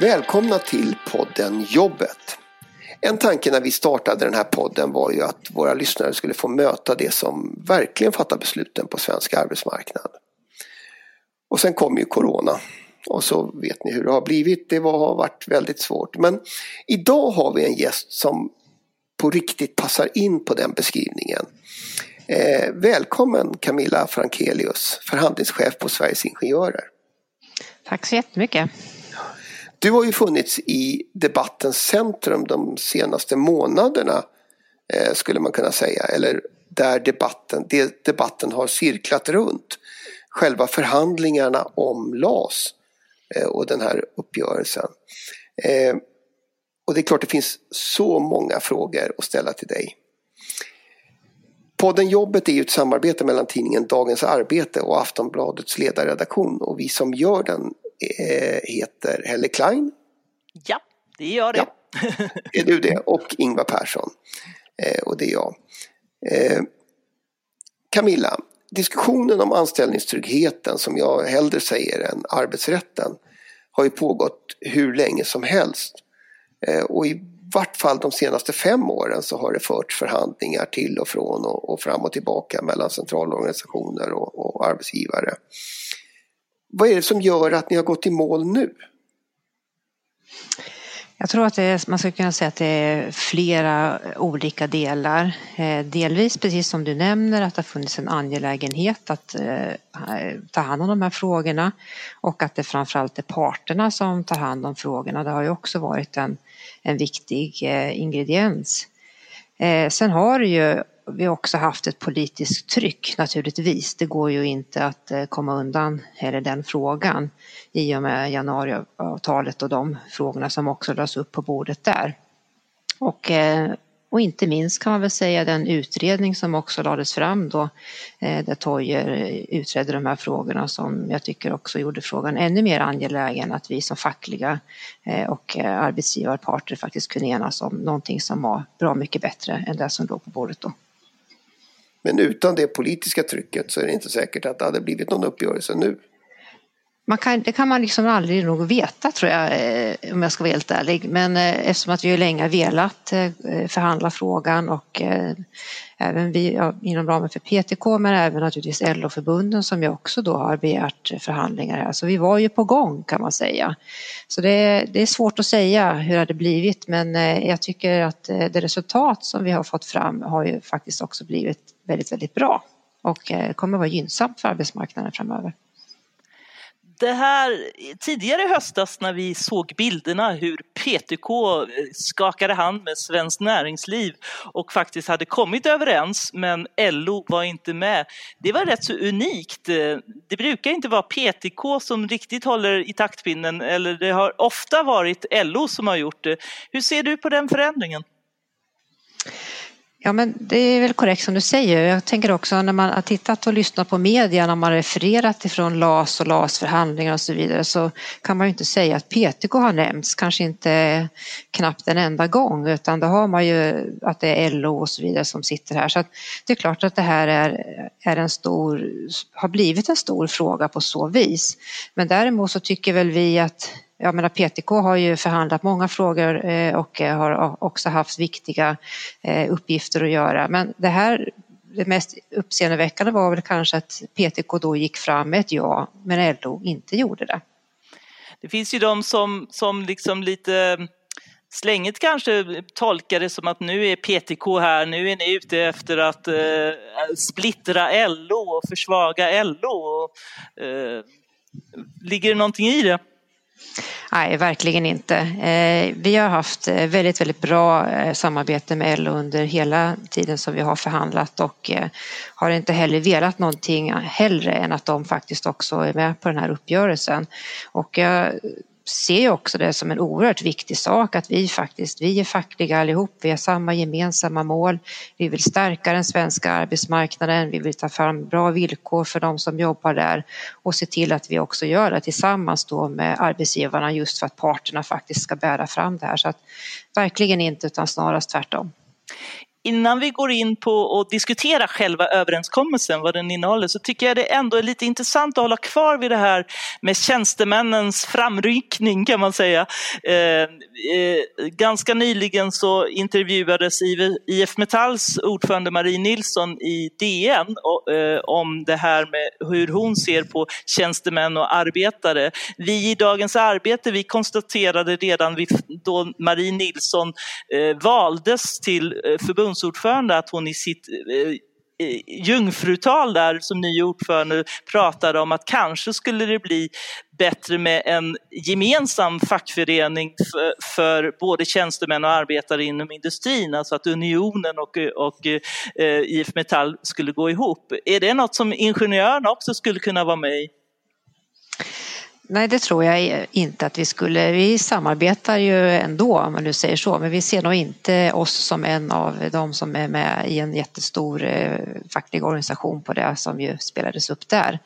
Välkomna till podden Jobbet. En tanke när vi startade den här podden var ju att våra lyssnare skulle få möta det som verkligen fattar besluten på svensk arbetsmarknad. Och sen kom ju Corona och så vet ni hur det har blivit. Det har varit väldigt svårt. Men idag har vi en gäst som på riktigt passar in på den beskrivningen. Eh, välkommen Camilla Frankelius, förhandlingschef på Sveriges Ingenjörer. Tack så jättemycket. Du har ju funnits i debattens centrum de senaste månaderna eh, skulle man kunna säga. Eller där debatten, det, debatten har cirklat runt. Själva förhandlingarna om LAS eh, och den här uppgörelsen. Eh, och det är klart det finns så många frågor att ställa till dig. Podden Jobbet är ju ett samarbete mellan tidningen Dagens Arbete och Aftonbladets ledarredaktion och vi som gör den heter Helle Klein. Ja, det gör det. Ja, är du det? Och Ingvar Persson. Eh, och det är jag. Eh, Camilla, diskussionen om anställningstryggheten som jag hellre säger än arbetsrätten har ju pågått hur länge som helst. Eh, och i vart fall de senaste fem åren så har det förts förhandlingar till och från och, och fram och tillbaka mellan centralorganisationer och, och arbetsgivare. Vad är det som gör att ni har gått i mål nu? Jag tror att är, man skulle kunna säga att det är flera olika delar. Eh, delvis precis som du nämner att det har funnits en angelägenhet att eh, ta hand om de här frågorna och att det framförallt är parterna som tar hand om frågorna. Det har ju också varit en, en viktig eh, ingrediens. Sen har det ju vi har också haft ett politiskt tryck naturligtvis. Det går ju inte att eh, komma undan heller den frågan i och med januariavtalet och de frågorna som också lades upp på bordet där. Och, eh, och inte minst kan man väl säga den utredning som också lades fram då eh, där Toijer utredde de här frågorna som jag tycker också gjorde frågan ännu mer angelägen att vi som fackliga och arbetsgivarparter faktiskt kunde enas om någonting som var bra mycket bättre än det som låg på bordet då. Men utan det politiska trycket så är det inte säkert att det hade blivit någon uppgörelse nu. Man kan, det kan man liksom aldrig nog veta tror jag eh, om jag ska vara helt ärlig. Men eh, eftersom att vi länge velat eh, förhandla frågan och även vi ja, inom ramen för PTK men även naturligtvis LO-förbunden som ju också då har begärt förhandlingar här. Så vi var ju på gång kan man säga. Så det, det är svårt att säga hur det hade blivit men jag tycker att det resultat som vi har fått fram har ju faktiskt också blivit väldigt, väldigt bra och kommer vara gynnsamt för arbetsmarknaden framöver det här tidigare i höstas när vi såg bilderna hur PTK eh, skakade hand med Svenskt Näringsliv och faktiskt hade kommit överens men LO var inte med. Det var rätt så unikt. Eh, det brukar inte vara PTK som riktigt håller i taktpinnen eller det har ofta varit LO som har gjort det. Hur ser du på den förändringen? Ja men det är väl korrekt som du säger. Jag tänker också när man har tittat och lyssnat på media när man refererat ifrån LAS och LAS förhandlingar och så vidare så kan man ju inte säga att PTK har nämnts, kanske inte knappt en enda gång utan då har man ju att det är LO och så vidare som sitter här. Så det är klart att det här är, är en stor, har blivit en stor fråga på så vis. Men däremot så tycker väl vi att jag menar PTK har ju förhandlat många frågor eh, och eh, har också haft viktiga eh, uppgifter att göra. Men det här, det mest uppseendeväckande var väl kanske att PTK då gick fram med ett ja, men LO inte gjorde det. Det finns ju de som, som liksom lite mm, slängigt kanske tolkar det som att nu är PTK här, nu är ni ute efter att eh, splittra LO och försvaga LO. Och, eh, ligger det någonting i det? Nej, verkligen inte. Eh, vi har haft eh, väldigt, väldigt bra eh, samarbete med LO under hela tiden som vi har förhandlat och har inte heller velat någonting hellre än att de faktiskt också är med på den här uppgörelsen. Och jag ser också det som en oerhört viktig sak att vi faktiskt, vi är fackliga allihop, vi har samma gemensamma mål. Vi vill stärka den svenska arbetsmarknaden, vi vill ta fram bra villkor för de som jobbar där och se till att vi också gör det tillsammans då med arbetsgivarna just för att parterna faktiskt ska bära fram det här. Så att verkligen inte utan snarast tvärtom innan vi går in på att diskutera själva överenskommelsen, vad den innehåller, så tycker jag det ändå är lite intressant att hålla kvar vid det här med tjänstemännens framryckning kan man säga. Eh, eh, ganska nyligen så intervjuades IF Metalls ordförande Marie Nilsson i DN eh, om det här med hur hon ser på tjänstemän och arbetare. Vi i Dagens Arbete vi konstaterade redan då Marie Nilsson eh, valdes till eh, förbundsordförande att hon i sitt eh, eh, jungfrutal där som ny ordförande pratade om att kanske skulle det bli bättre med en gemensam fackförening för, för både tjänstemän och arbetare inom industrin, alltså att Unionen och, och eh, IF Metall skulle gå ihop. Är det något som ingenjörerna också skulle kunna vara med i? Nej, det tror jag inte att vi skulle. Vi samarbetar ju ändå om man nu säger så, men vi ser nog inte oss som en av de som är med i en jättestor eh, facklig organisation på det som ju spelades upp där.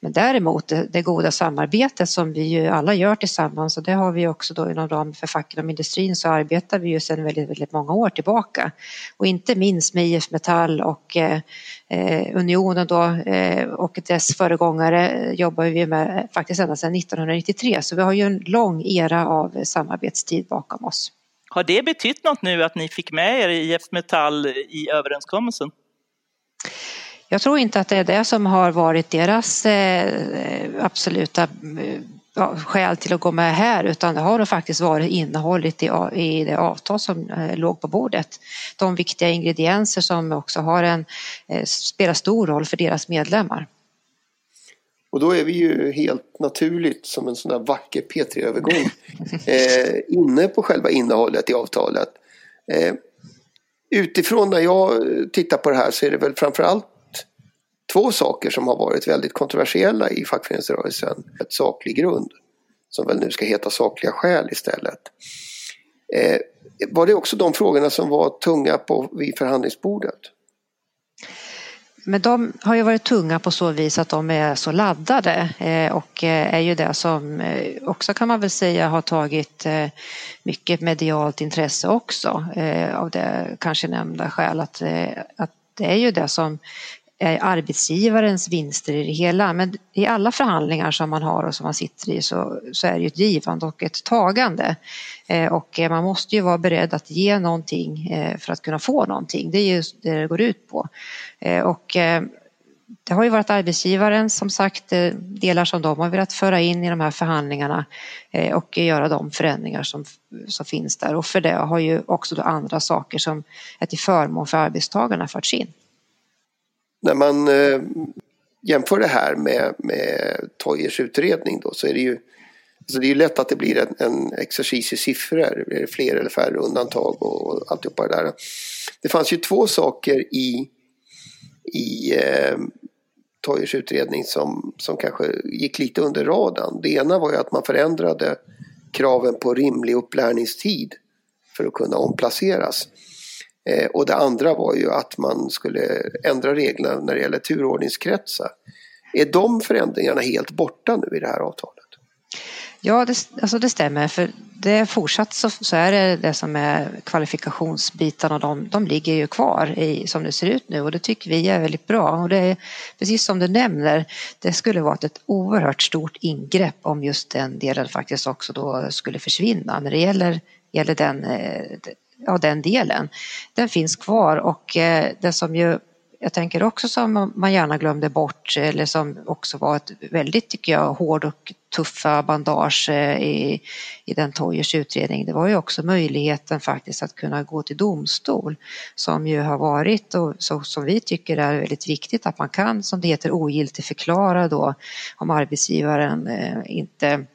Men däremot det, goda samarbetet som vi ju alla gör tillsammans och det har vi också då inom ramen för facken och industrin så arbetar vi ju sedan väldigt, väldigt många år tillbaka och inte minst med IF Metall och eh, eh Unionen då eh, och dess föregångare eh, jobbar vi med faktiskt ända sedan 1993 så vi har ju en lång era av samarbetstid bakom oss. Har det betytt något nu att ni fick med er IF Metall i överenskommelsen? Jag tror inte att det är det som har varit deras eh, absoluta ja, skäl till att gå med här utan det har faktiskt varit innehållet i, i det avtal som eh, låg på bordet. De viktiga ingredienser som också har en, eh, spelar stor roll för deras medlemmar. Och då är vi ju helt naturligt som en sån där vacker P3-övergång eh, inne på själva innehållet i avtalet. Eh, utifrån när jag tittar på det här så är det väl framförallt två saker som har varit väldigt kontroversiella i fackföreningsrörelsen. Ett saklig grund, som väl nu ska heta sakliga skäl istället. Eh, var det också de frågorna som var tunga på, vid förhandlingsbordet? Men de har ju varit tunga på så vis att de är så laddade eh, och eh, är ju det som eh, också kan man väl säga har tagit mycket medialt intresse också av det kanske nämnda skäl att, att det är ju det som arbetsgivarens vinster i det hela. Men i alla förhandlingar som man har och som man sitter i så, så är det ju ett givande och ett tagande. Eh, och eh, man måste ju vara beredd att ge någonting eh, för att kunna få någonting. Det är ju det det går ut på. Eh, och eh, det har ju varit arbetsgivaren som sagt eh, delar som de har velat föra in i de här förhandlingarna och göra de förändringar som, som finns där och för det har ju också då andra saker som är till förmån för arbetstagarna förts in när man eh, jämför det här med, med Toyers utredning då så är det ju alltså det är lätt att det blir en, en exercis i siffror. Är det fler eller färre undantag och, och alltihopa det där. Det fanns ju två saker i, i eh, Toyers utredning som, som kanske gick lite under radarn. Det ena var ju att man förändrade kraven på rimlig upplärningstid för att kunna omplaceras. Eh, och det andra var ju att man skulle ändra reglerna när det gäller turordningskretsar. Är de förändringarna helt borta nu i det här avtalet? Ja, det, alltså det stämmer. För det är fortsatt så, så är det det som är kvalifikationsbitarna. De, de ligger ju kvar i, som det ser ut nu och det tycker vi är väldigt bra. Och det är precis som du nämner, det skulle vara ett oerhört stort ingrepp om just den delen faktiskt också då skulle försvinna när det gäller, gäller den, eh, ja, den delen. Den finns kvar och eh, det som ju jag tänker också som man gärna glömde bort eller som också var ett väldigt, tycker jag, hård och tuffa bandage eh, i, i den Toijers utredning, det var ju också möjligheten faktiskt att kunna gå till domstol som ju har varit och så, som vi tycker är väldigt viktigt att man kan, som det heter, ogiltigt förklara då om arbetsgivaren eh, inte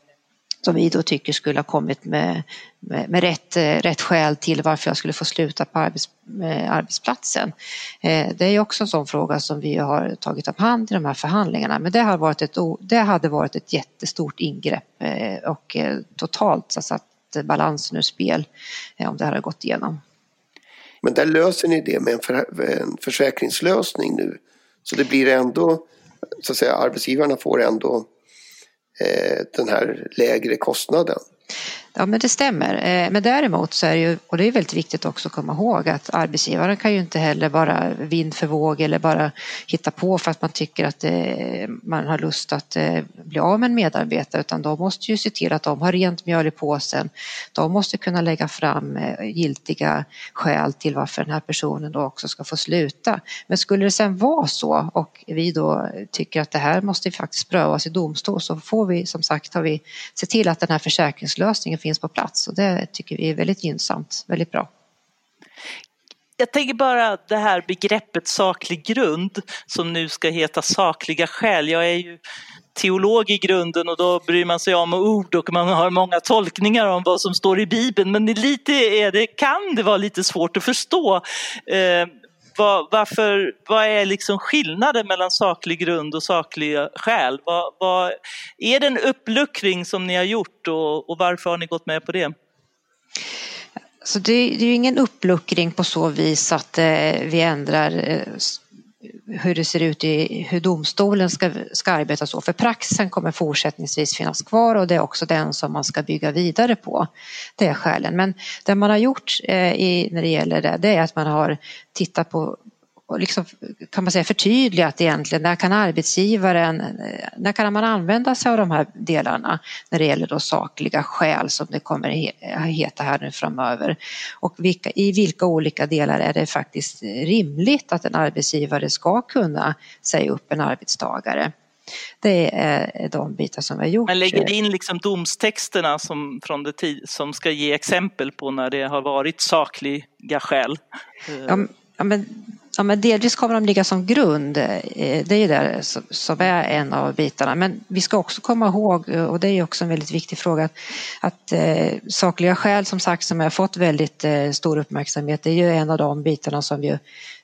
som vi då tycker skulle ha kommit med, med, med rätt, eh, rätt skäl till varför jag skulle få sluta på arbets, eh, arbetsplatsen. Eh, det är också en sån fråga som vi har tagit upp hand i de här förhandlingarna men det, har varit ett, det hade varit ett jättestort ingrepp och totalt satt balansen ur spel om det hade gått igenom. Men där löser ni det med en, för, en försäkringslösning nu så det blir ändå så att säga arbetsgivarna får ändå Eh, den här lägre kostnaden. Ja men det stämmer. Eh, men däremot så är det ju, och det är väldigt viktigt också att komma ihåg att arbetsgivaren kan ju inte heller bara vind för våg eller bara hitta på för att man tycker att det, man har lust att eh, bli av med en medarbetare utan de måste ju se till att de har rent mjöl i påsen. De måste kunna lägga fram giltiga skäl till varför den här personen då också ska få sluta. Men skulle det sen vara så och vi då tycker att det här måste faktiskt prövas i domstol så får vi som sagt har vi se till att den här försäkringslösningen finns på plats och det tycker vi är väldigt gynnsamt, väldigt bra. Jag tänker bara det här begreppet saklig grund som nu ska heta sakliga skäl. Jag är ju teolog i grunden och då bryr man sig om ord och man har många tolkningar om vad som står i Bibeln men lite är det, kan det vara lite svårt att förstå. Eh, vad, varför, vad är liksom skillnaden mellan saklig grund och sakliga skäl? Vad, vad, är det en uppluckring som ni har gjort och, och varför har ni gått med på det? Så det, det är ju ingen uppluckring på så vis att eh, vi ändrar eh, hur det ser ut i hur domstolen ska, ska arbeta så. För praxisen kommer fortsättningsvis finnas kvar och det är också den som man ska bygga vidare på. Det är skälen. Men det man har gjort eh, i, när det gäller det, det är att man har tittat på och liksom, kan man säga förtydligat egentligen när kan arbetsgivaren, när kan man använda sig av de här delarna när det gäller då sakliga skäl som det kommer heta här nu framöver och vilka, i vilka olika delar är det faktiskt rimligt att en arbetsgivare ska kunna säga upp en arbetstagare. Det är de bitar som vi har gjort. Man lägger in liksom domstexterna som, från det tid, som ska ge exempel på när det har varit sakliga skäl. Ja, ja, men Ja, men delvis kommer de ligga som grund. Eh, det är ju det som är en av bitarna. Men vi ska också komma ihåg, eh, och det är också en väldigt viktig fråga, att eh, sakliga skäl som sagt som har fått väldigt eh, stor uppmärksamhet, det är ju en av de bitarna som ju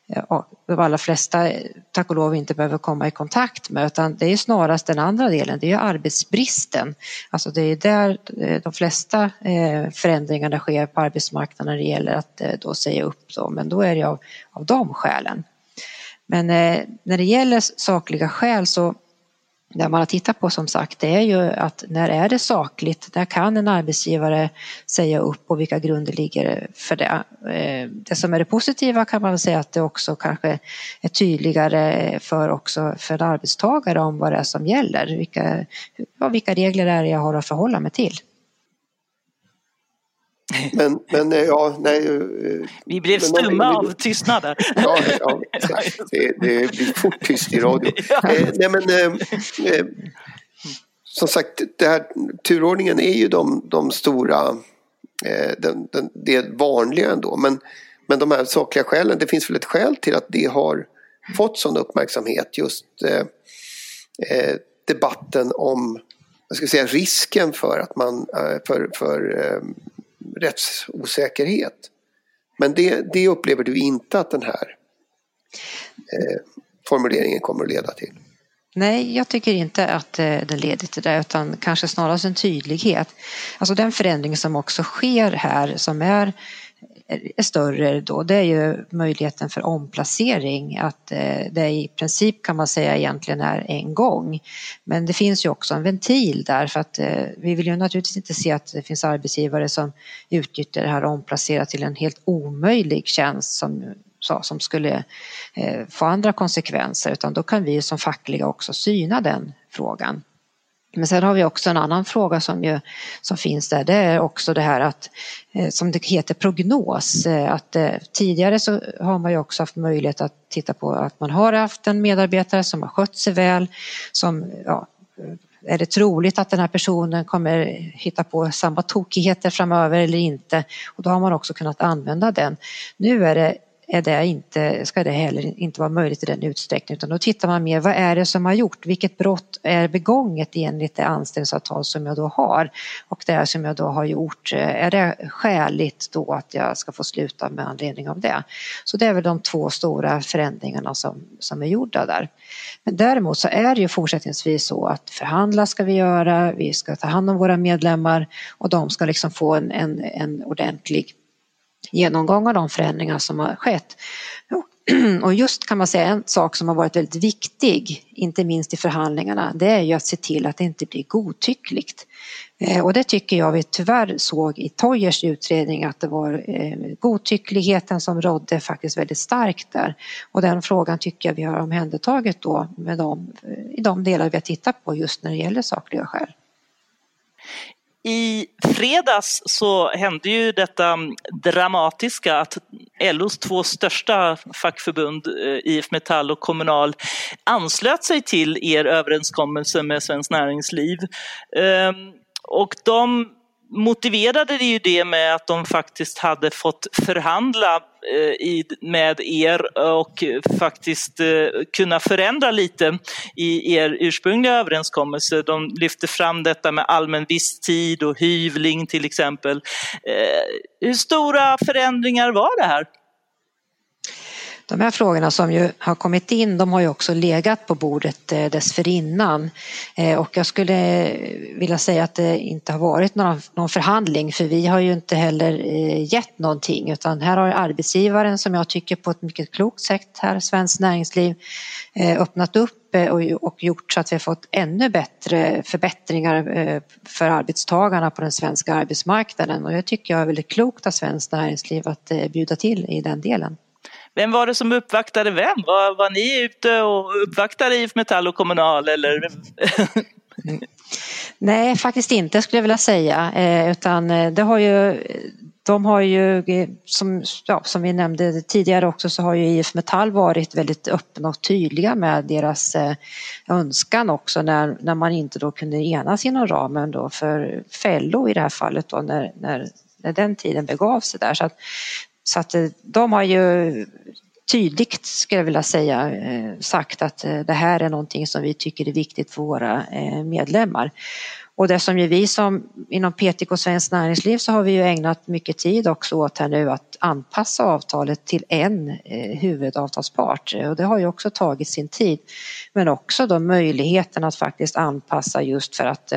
Eh, de allra flesta, eh, tack och lov, inte behöver komma i kontakt med utan det är snarast den andra delen, det är arbetsbristen. Alltså det är där eh, de flesta förändringarna sker på arbetsmarknaden när det gäller att då säga upp dem, men då är det av, av de skälen. Men när det gäller sakliga skäl så det man har tittat på som sagt det är ju att när är det sakligt, när kan en arbetsgivare säga upp och vilka grunder ligger för det. Eh, det som är det positiva kan man väl säga att det också kanske är tydligare för också för en arbetstagare om vad det är som gäller, vilka, vilka regler är det jag har att förhålla mig till. Men, men eh, ja, nej. Eh, Vi blev stumma av tystnader. Ja, ja det, det, blir fort tyst i radio. Ja. Eh, nej, men, eh, som sagt, det här, turordningen är ju de, de stora, eh, den, den, det vanliga ändå. Men, men de här sakliga skälen, det finns väl ett skäl till att det har fått sån uppmärksamhet just eh, eh debatten om jag ska säga, risken för att man för, för rättsosäkerhet. Men det, det upplever du inte att den här eh, formuleringen kommer att leda till? Nej, jag tycker inte att eh, den leder till det utan kanske snarast en tydlighet. Alltså den förändring som också sker här som är är större då, det är ju möjligheten för omplacering. Att eh, det i princip kan man säga egentligen är en gång. Men det finns ju också en ventil där för att eh, vi vill ju naturligtvis inte se att det finns arbetsgivare som utnyttjar det här och omplacerar till en helt omöjlig tjänst som som skulle eh, få andra konsekvenser utan då kan vi som fackliga också syna den frågan. Men sen har vi också en annan fråga som, ju, som finns där, det är också det här att eh, som det heter prognos, eh, att eh, tidigare så har man ju också haft möjlighet att titta på att man har haft en medarbetare som har skött sig väl, som ja, är det troligt att den här personen kommer hitta på samma tokigheter framöver eller inte? Och då har man också kunnat använda den. Nu är det är det inte, ska det heller inte vara möjligt i den utsträckningen utan då tittar man mer vad är det som har gjort, vilket brott är begånget enligt det anställningsavtal som jag då har och det som jag då har gjort, eh, är det skäligt då att jag ska få sluta med anledning av det? Så det är väl de två stora förändringarna som, som är gjorda där. Men däremot så är det ju fortsättningsvis så att förhandla ska vi göra, vi ska ta hand om våra medlemmar och de ska liksom få en, en, en ordentlig genomgång av de förändringar som har skett. Och just kan man säga en sak som har varit väldigt viktig, inte minst i förhandlingarna, det är ju att se till att det inte blir godtyckligt. Eh, och det tycker jag vi tyvärr såg i Toyers utredning att det var eh, godtyckligheten som rådde faktiskt väldigt starkt där. Och den frågan tycker jag vi har omhändertagit då med de, i de delar vi har tittat på just när det gäller sakliga skäl. I fredags så hände ju detta dramatiska att LOs två största fackförbund, eh, IF Metall och Kommunal, anslöt sig till er överenskommelse med Svenskt Näringsliv. Ehm, och de motiverade det ju det med att de faktiskt hade fått förhandla eh, med er och faktiskt eh, kunna förändra lite i er ursprungliga överenskommelse. De lyfte fram detta med allmän visstid och hyvling till exempel. Eh, hur stora förändringar var det här? De här frågorna som ju har kommit in, de har ju också legat på bordet eh, dessförinnan. Eh, och jag skulle vilja säga att det inte har varit någon förhandling för vi har ju inte heller eh, gett någonting utan här har arbetsgivaren som jag tycker på ett mycket klokt sätt här, Svenskt Näringsliv, öppnat upp och gjort så att vi har fått ännu bättre förbättringar för arbetstagarna på den svenska arbetsmarknaden och jag tycker jag är väldigt klokt av Svenskt Näringsliv att bjuda till i den delen. Vem var det som uppvaktade vem? Var, var ni ute och uppvaktade IF Metall och Kommunal eller? Nej, faktiskt inte skulle jag vilja säga, eh, utan eh, det har ju de har ju, som, ja, som vi nämnde tidigare också, så har ju IF Metall varit väldigt öppna och tydliga med deras eh, önskan också när, när man inte då kunde enas inom ramen då för, Fello i det här fallet då när, när, när den tiden begav sig där. Så att så att eh, de har ju tydligt, skulle jag vilja säga, eh, sagt att eh, det här är någonting som vi tycker är viktigt för våra medlemmar. Och det som ju vi som inom PTK Svenskt Näringsliv så har vi ju ägnat mycket tid också åt här nu att anpassa avtalet till en huvudavtalspart och det har ju också tagit sin tid. Men också då möjligheten att faktiskt anpassa just för att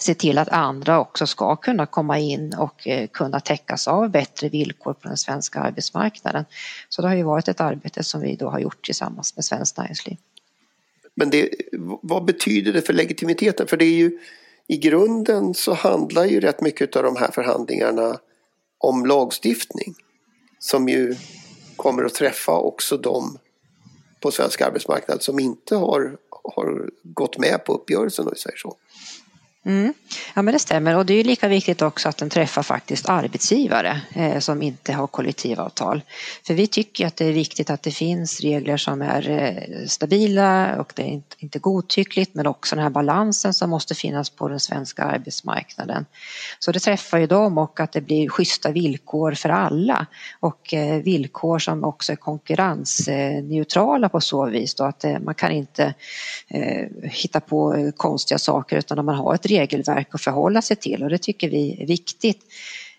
se till att andra också ska kunna komma in och eh, kunna täckas av bättre villkor på den svenska arbetsmarknaden. Så det har ju varit ett arbete som vi då har gjort tillsammans med Svenskt Näringsliv. Men det, vad betyder det för legitimiteten? För det är ju i grunden så handlar ju rätt mycket av de här förhandlingarna om lagstiftning som ju kommer att träffa också de på svensk arbetsmarknad som inte har, har gått med på uppgörelsen om vi säger så. Mm. Ja men det stämmer och det är lika viktigt också att den träffar faktiskt arbetsgivare eh, som inte har kollektivavtal. För vi tycker att det är viktigt att det finns regler som är eh, stabila och det är inte, inte godtyckligt men också den här balansen som måste finnas på den svenska arbetsmarknaden. Så det träffar ju dem och att det blir schyssta villkor för alla och eh, villkor som också är konkurrensneutrala på så vis då att eh, man kan inte eh, hitta på eh, konstiga saker utan om man har ett regelverk att förhålla sig till och det tycker vi är viktigt.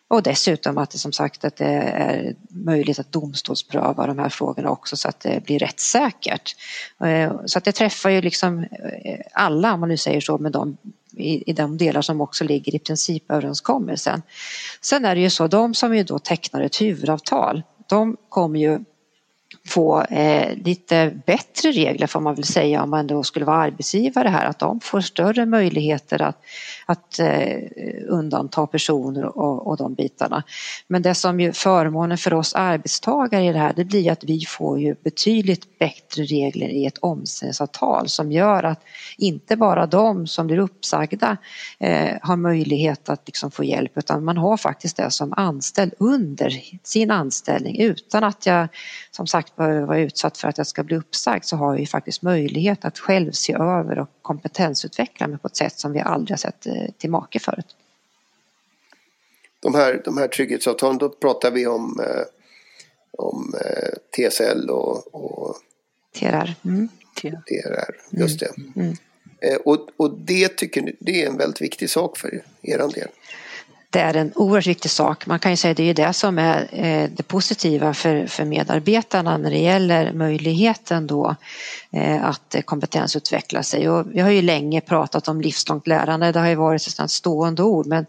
Och dessutom att det som sagt att det är möjligt att domstolspröva de här frågorna också så att det blir rättssäkert. Eh, så att det träffar ju liksom eh, alla om man nu säger så med de i, i de delar som också ligger i principöverenskommelsen. Sen är det ju så, de som ju då tecknar ett huvudavtal, de kommer ju få eh, lite bättre regler får man väl säga om man då skulle vara arbetsgivare här, att de får större möjligheter att, att eh, undanta personer och, och de bitarna. Men det som ju förmånen för oss arbetstagare i det här, det blir att vi får ju betydligt bättre regler i ett omställningsavtal som gör att inte bara de som blir uppsagda eh, har möjlighet att liksom få hjälp utan man har faktiskt det som anställd under sin anställning utan att jag som sagt behöver vara utsatt för att jag ska bli uppsagd så har jag ju faktiskt möjlighet att själv se över och kompetensutveckla mig på ett sätt som vi aldrig har sett eh, till make förut. De här, de här trygghetsavtalen, då pratar vi om, eh, om eh, TSL och, och TRR. Mm. TRR, just det. Mm. Mm. Och, och det tycker ni, det är en väldigt viktig sak för er del? Det är en oerhört viktig sak. Man kan ju säga att det är det som är eh, det positiva för, för medarbetarna när det gäller möjligheten då Eh, att kompetensutveckla sig. Och vi har ju länge pratat om livslångt lärande, det har ju varit ett stående ord men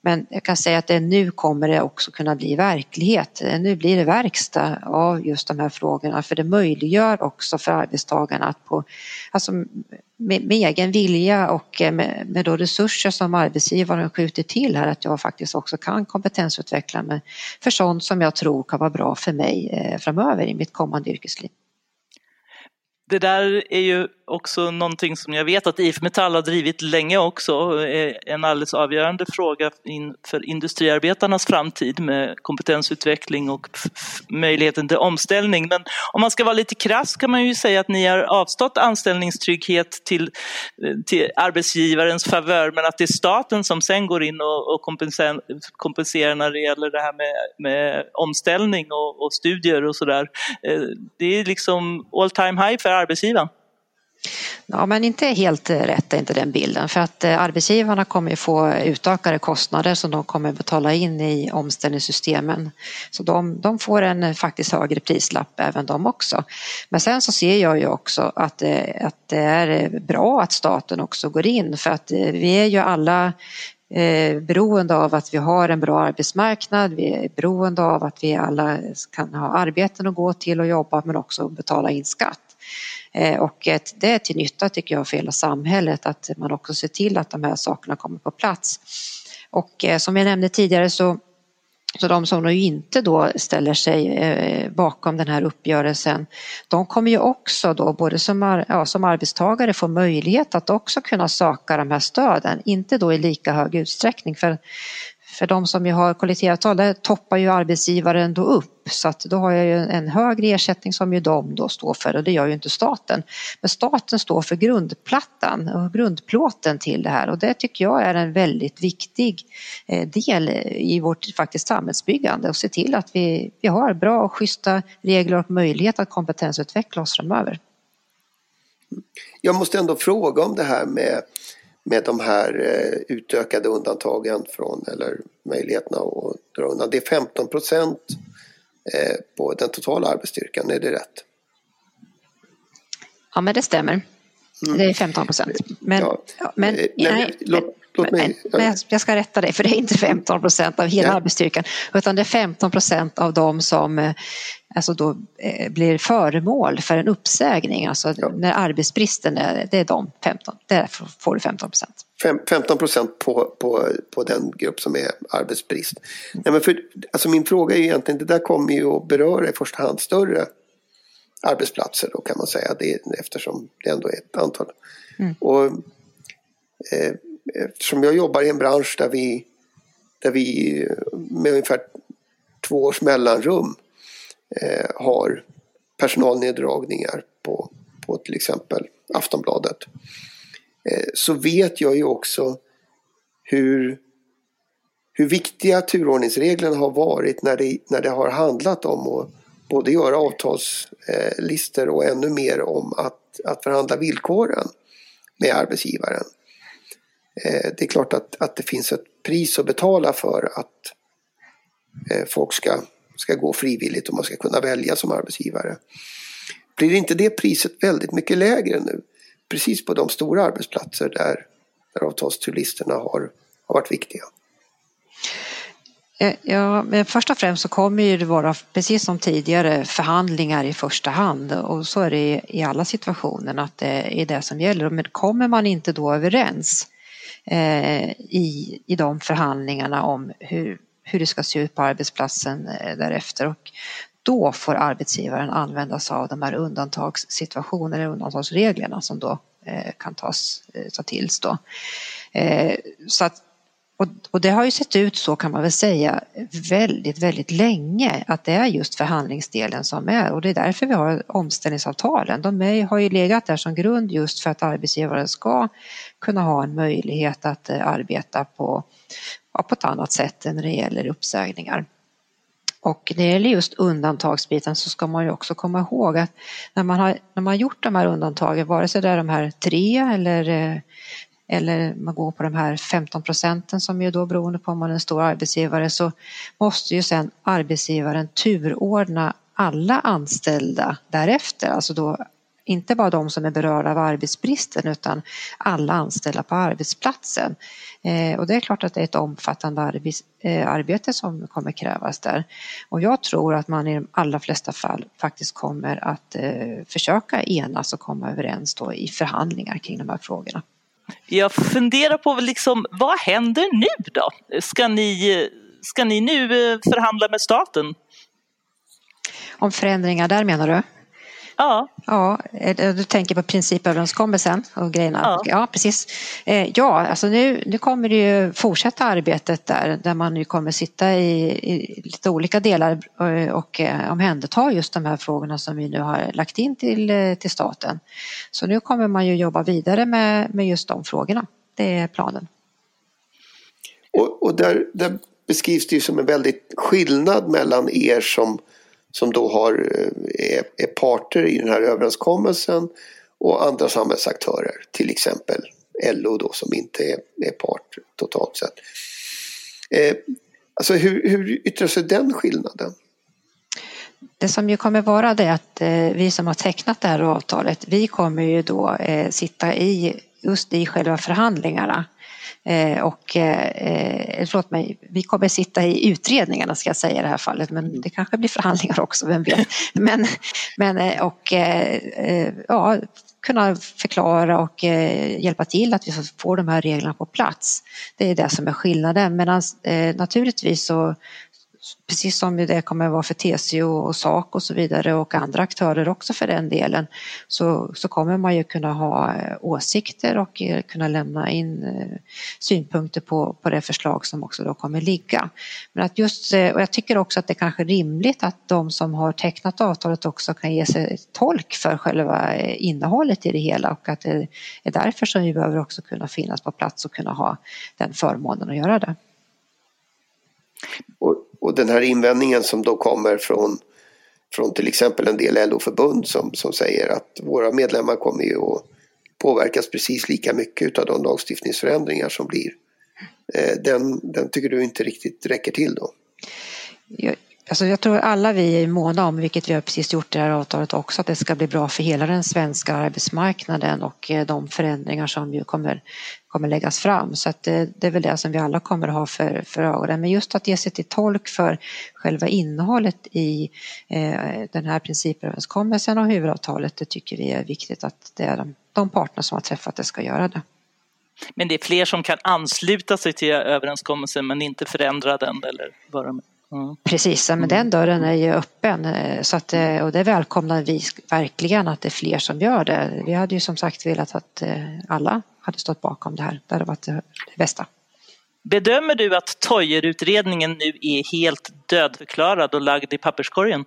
Men jag kan säga att det, nu kommer det också kunna bli verklighet. Nu blir det verkstad av just de här frågorna för det möjliggör också för arbetstagarna att på, alltså med, med egen vilja och med, med då resurser som arbetsgivaren skjuter till här att jag faktiskt också kan kompetensutveckla mig för sånt som jag tror kan vara bra för mig eh, framöver i mitt kommande yrkesliv. Det där är ju också någonting som jag vet att IF Metall har drivit länge också, en alldeles avgörande fråga för industriarbetarnas framtid med kompetensutveckling och möjligheten till omställning. Men om man ska vara lite krass kan man ju säga att ni har avstått anställningstrygghet till, till arbetsgivarens favör men att det är staten som sen går in och, och kompenserar, kompenserar när det gäller det här med, med omställning och, och studier och sådär. Eh, det är liksom all time high för arbetsgivaren. Ja, men inte helt rätt är inte den bilden för att eh, arbetsgivarna kommer få utökade kostnader som de kommer betala in i omställningssystemen. Så de, de får en eh, faktiskt högre prislapp även de också. Men sen så ser jag ju också att, eh, att det är bra att staten också går in för att vi är ju alla beroende av att vi har en bra arbetsmarknad, vi är beroende av att vi alla kan ha arbeten att gå till och jobba men också betala in skatt. Eh, och det är till nytta tycker jag för hela samhället att man också ser till att de här sakerna kommer på plats. Och eh, som jag nämnde tidigare så så de som nu inte då ställer sig eh, bakom den här uppgörelsen, de kommer ju också då både som, ja, som arbetstagare få möjlighet att också kunna söka de här stöden, inte då i lika hög utsträckning för för de som ju har kollektivavtal, där toppar ju arbetsgivaren då upp så att då har jag ju en högre ersättning som ju de då står för och det gör ju inte staten. Men staten står för grundplattan och grundplåten till det här och det tycker jag är en väldigt viktig eh, del i vårt faktiskt samhällsbyggande och se till att vi, vi har bra och schyssta regler och möjlighet att kompetensutveckla oss framöver. Jag måste ändå fråga om det här med med de här eh, utökade undantagen från, eller möjligheterna att dra undan. Det är 15 procent eh, på den totala arbetsstyrkan, är det rätt? Ja, men det stämmer. Mm. Det är 15 procent. Men, ja. men, eh, men, nej, låt, låt mig, men, men, jag ska rätta dig, för det är inte 15 procent av hela ja. arbetsstyrkan, utan det är 15 procent av de som alltså då eh, blir föremål för en uppsägning, alltså ja. när arbetsbristen är, det är de 15, där får du 15 procent. 15 procent på, på, på den grupp som är arbetsbrist. Mm. Nej, men för, alltså min fråga är egentligen, det där kommer ju att beröra i första hand större arbetsplatser då kan man säga, det, eftersom det ändå är ett antal. Mm. Och, eh, eftersom jag jobbar i en bransch där vi, där vi med ungefär två års mellanrum eh, har personalneddragningar på, på till exempel Aftonbladet. Eh, så vet jag ju också hur, hur viktiga turordningsreglerna har varit när det, när det har handlat om att både göra avtalslistor och ännu mer om att, att förhandla villkoren med arbetsgivaren. Eh, det är klart att, att det finns ett pris att betala för att eh, folk ska ska gå frivilligt och man ska kunna välja som arbetsgivare. Blir inte det priset väldigt mycket lägre nu? Precis på de stora arbetsplatser där, där avtalsturlisterna har, har varit viktiga. Eh, ja, men först och främst så kommer det vara, precis som tidigare, förhandlingar i första hand och så är det i alla situationer att det är det som gäller. Men kommer man inte då överens eh, Eh, i, i de förhandlingarna om hur, hur det ska se ut på arbetsplatsen eh, därefter och då får arbetsgivaren använda sig av de här undantagssituationerna, undantagsreglerna som då eh, kan tas, eh, ta tills då. Eh, så att, och, och, det har ju sett ut så kan man väl säga väldigt, väldigt länge att det är just förhandlingsdelen som är och det är därför vi har omställningsavtalen. De är, har ju legat där som grund just för att arbetsgivaren ska kunna ha en möjlighet att eh, arbeta på på ett annat sätt än när det gäller uppsägningar. Och när det gäller just undantagsbiten så ska man ju också komma ihåg att när man har, när man har gjort de här undantagen, vare sig det är de här tre eller, eh, eller man går på de här 15 procenten som ju då beroende på om man är en stor arbetsgivare så måste ju sen arbetsgivaren turordna alla anställda därefter, alltså då inte bara de som är berörda av arbetsbristen utan alla anställda på arbetsplatsen. Eh, och det är klart att det är ett omfattande arbets, eh, arbete som kommer krävas där. Och jag tror att man i de allra flesta fall faktiskt kommer att eh, försöka enas och komma överens då i förhandlingar kring de här frågorna. Jag funderar på liksom, vad händer nu då? Ska ni, ska ni nu eh, förhandla med staten? Om förändringar där menar du? Ja. Ja, du tänker på principöverenskommelsen och grejerna. Ja, ja precis. Eh, ja, alltså nu, nu kommer det ju fortsätta arbetet där, där man nu kommer sitta i, i lite olika delar och, och eh, omhänderta just de här frågorna som vi nu har lagt in till, eh, till staten. Så nu kommer man ju jobba vidare med, med just de frågorna. Det är planen. Och, och där, där beskrivs det ju som en väldigt skillnad mellan er som som då har, eh, är, är parter i den här överenskommelsen och andra samhällsaktörer, till exempel LO då som inte är, är part totalt sett. Eh, alltså hur, hur yttrar sig den skillnaden? Det som ju kommer vara det att eh, vi som har tecknat det här avtalet, vi kommer ju då eh, sitta i just i själva förhandlingarna och eh, förlåt mig, vi kommer sitta i utredningarna ska jag säga i det här fallet men mm. det kanske blir förhandlingar också, vem vet. Men, men eh, och ja, kunna förklara och hjälpa till att vi får de här reglerna på plats. Det är det som är skillnaden. Medan naturligtvis så precis som det kommer att vara för TCO och SAK och så vidare och andra aktörer också för den delen så, så kommer man ju kunna ha eh, åsikter och eh, kunna lämna in eh, synpunkter på, på det förslag som också då kommer ligga. Men att just, och jag tycker också att det är kanske rimligt att de som har tecknat avtalet också kan ge sig tolk för själva innehållet i det hela och att det är därför som vi behöver också kunna finnas på plats och kunna ha den förmånen att göra det. Och och den här invändningen som då kommer från, från till exempel en del LO-förbund som, som säger att våra medlemmar kommer ju att påverkas precis lika mycket av de lagstiftningsförändringar som blir. Eh, den, den tycker du inte riktigt räcker till då? Jag, alltså jag tror alla vi är måna om, vilket vi har precis gjort i det här avtalet också, att det ska bli bra för hela den svenska arbetsmarknaden och eh, de förändringar som ju kommer kommer läggas fram. Så att det, det, är väl det som vi alla kommer att ha för, för ögonen. Men just att ge sig till tolk för själva innehållet i eh, den här principöverenskommelsen och huvudavtalet, det tycker vi är viktigt att det är de, de parterna som har träffat det ska göra det. Men det är fler som kan ansluta sig till överenskommelsen men inte förändra den eller vad de Mm. Precis, men den dörren är ju öppen eh, så att, eh, och det välkomnar vi verkligen att det är fler som gör det. Vi hade ju som sagt velat att eh, alla hade stått bakom det här. Det hade varit det bästa. Bedömer du att Toijer-utredningen nu är helt dödförklarad och lagd i papperskorgen?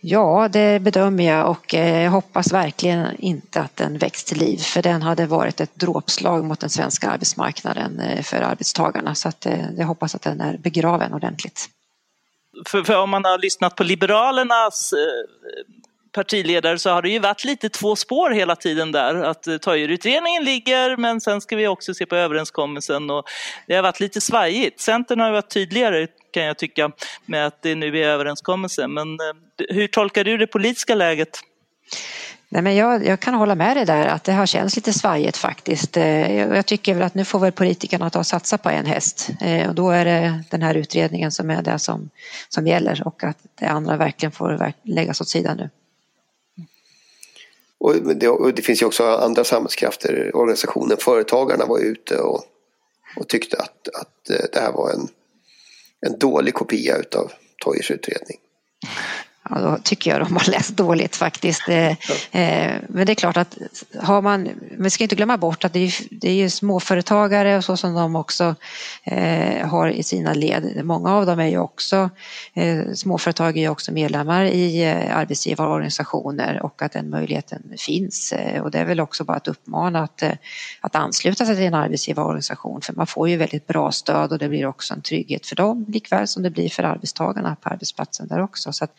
Ja, det bedömer jag och jag hoppas verkligen inte att den väcks till liv för den hade varit ett dråpslag mot den svenska arbetsmarknaden för arbetstagarna så att jag hoppas att den är begraven ordentligt. För, för, om man har lyssnat på Liberalernas eh, partiledare så har det ju varit lite två spår hela tiden där. Att eh, Toijerutredningen ligger men sen ska vi också se på överenskommelsen och det har varit lite svajigt. Centern har varit tydligare kan jag tycka med att det nu är överenskommelsen. Men eh, hur tolkar du det politiska läget? Nej, men jag, jag, kan hålla med dig där att det har känts lite svajigt faktiskt. Eh, jag tycker väl att nu får väl politikerna ta och satsa på en häst eh, och då är det den här utredningen som är det som, som gäller och att det andra verkligen får läggas åt sidan nu. Och det, och det finns ju också andra samhällskrafter. Organisationen Företagarna var ute och, och tyckte att, att eh, det här var en, en dålig kopia utav Toijers utredning. Ja, då tycker jag de har läst dåligt faktiskt. Eh, eh, men det är klart att har man, vi ska inte glömma bort att det är, det är ju småföretagare och så som de också eh, har i sina led. Många av dem är ju också, småföretag är ju också medlemmar i arbetsgivarorganisationer och att den möjligheten finns. Och det är väl också bara att uppmana att, att ansluta sig till en arbetsgivarorganisation för man får ju väldigt bra stöd och det blir också en trygghet för dem likväl som det blir för arbetstagarna på arbetsplatsen där också. Så att,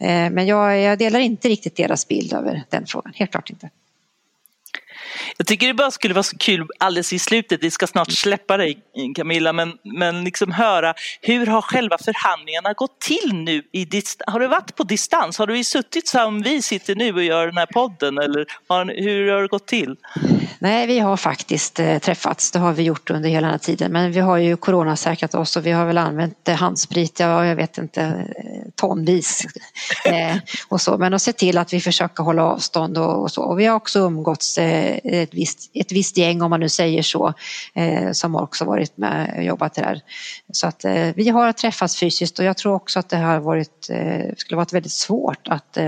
Eh, men jag, jag delar inte riktigt deras bild över den frågan, helt klart inte. Jag tycker det bara skulle vara så kul alldeles i slutet, vi ska snart släppa dig Camilla, men, men liksom höra hur har själva förhandlingarna gått till nu? I har du varit på distans? Har du suttit som vi sitter nu och gör den här podden eller har, hur har det gått till? Nej, vi har faktiskt eh, träffats, det har vi gjort under hela den här tiden, men vi har ju coronasäkrat oss och vi har väl använt eh, handsprit, ja, jag vet inte, eh, tonvis eh, och så, men att se till att vi försöker hålla avstånd och, och så. Och vi har också umgåtts eh, Eh, ett, visst, ett visst gäng, om man nu säger så, eh, som också varit med och jobbat där. Så att eh, vi har träffats fysiskt och jag tror också att det har varit, skulle varit väldigt svårt att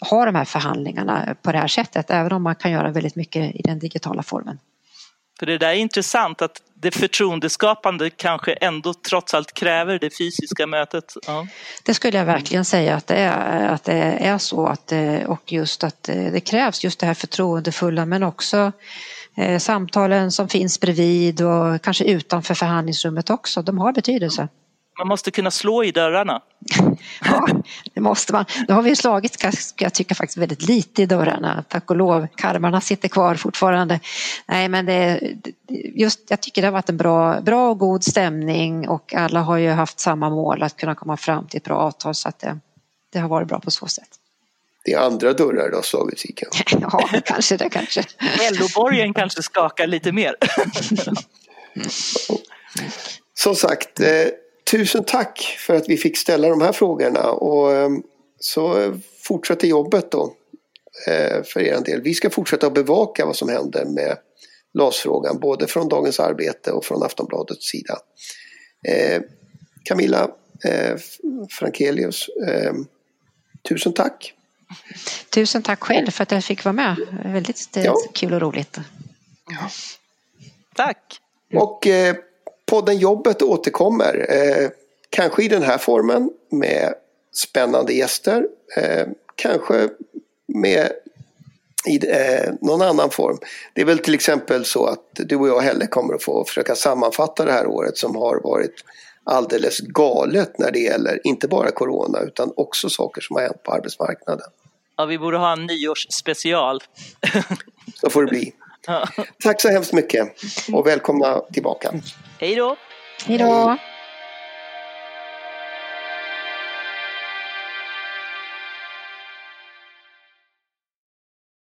ha de här förhandlingarna på det här sättet, även om man kan göra väldigt mycket i den digitala formen. För det där är intressant att det förtroendeskapande kanske ändå trots allt kräver det fysiska mötet. Ja. Det skulle jag verkligen säga att det är, att det är så att, och just att det krävs just det här förtroendefulla men också eh, samtalen som finns bredvid och kanske utanför förhandlingsrummet också, de har betydelse. Man måste kunna slå i dörrarna. ja, det måste man. Nu har vi slagit, ska jag tycka, faktiskt väldigt lite i dörrarna, tack och lov. Karmarna sitter kvar fortfarande. Nej, men det, just, jag tycker det har varit en bra, bra och god stämning och alla har ju haft samma mål att kunna komma fram till ett bra avtal så att det, det har varit bra på så sätt. Det är andra dörrar då, slagits i Ja, kanske det kanske. LO-borgen kanske skakar lite mer. Som sagt, eh, tusen tack för att vi fick ställa de här frågorna och ehm, så fortsätter jobbet då eh, för er del. Vi ska fortsätta att bevaka vad som händer med LAS-frågan både från Dagens Arbete och från Aftonbladets sida. Eh, Camilla eh, Frankelius, ehm, tusen tack! Tusen tack själv för att jag fick vara med. Väldigt ja. kul och roligt. Ja. Tack! Och podden Jobbet återkommer. Eh, kanske i den här formen med spännande gäster. Eh, kanske med i eh, någon annan form. Det är väl till exempel så att du och jag Helle kommer att få försöka sammanfatta det här året som har varit alldeles galet när det gäller inte bara corona utan också saker som har hänt på arbetsmarknaden. Ja, vi borde ha en nyårsspecial. så får det bli. Tack så hemskt mycket och välkomna tillbaka. Hej då! Hej då!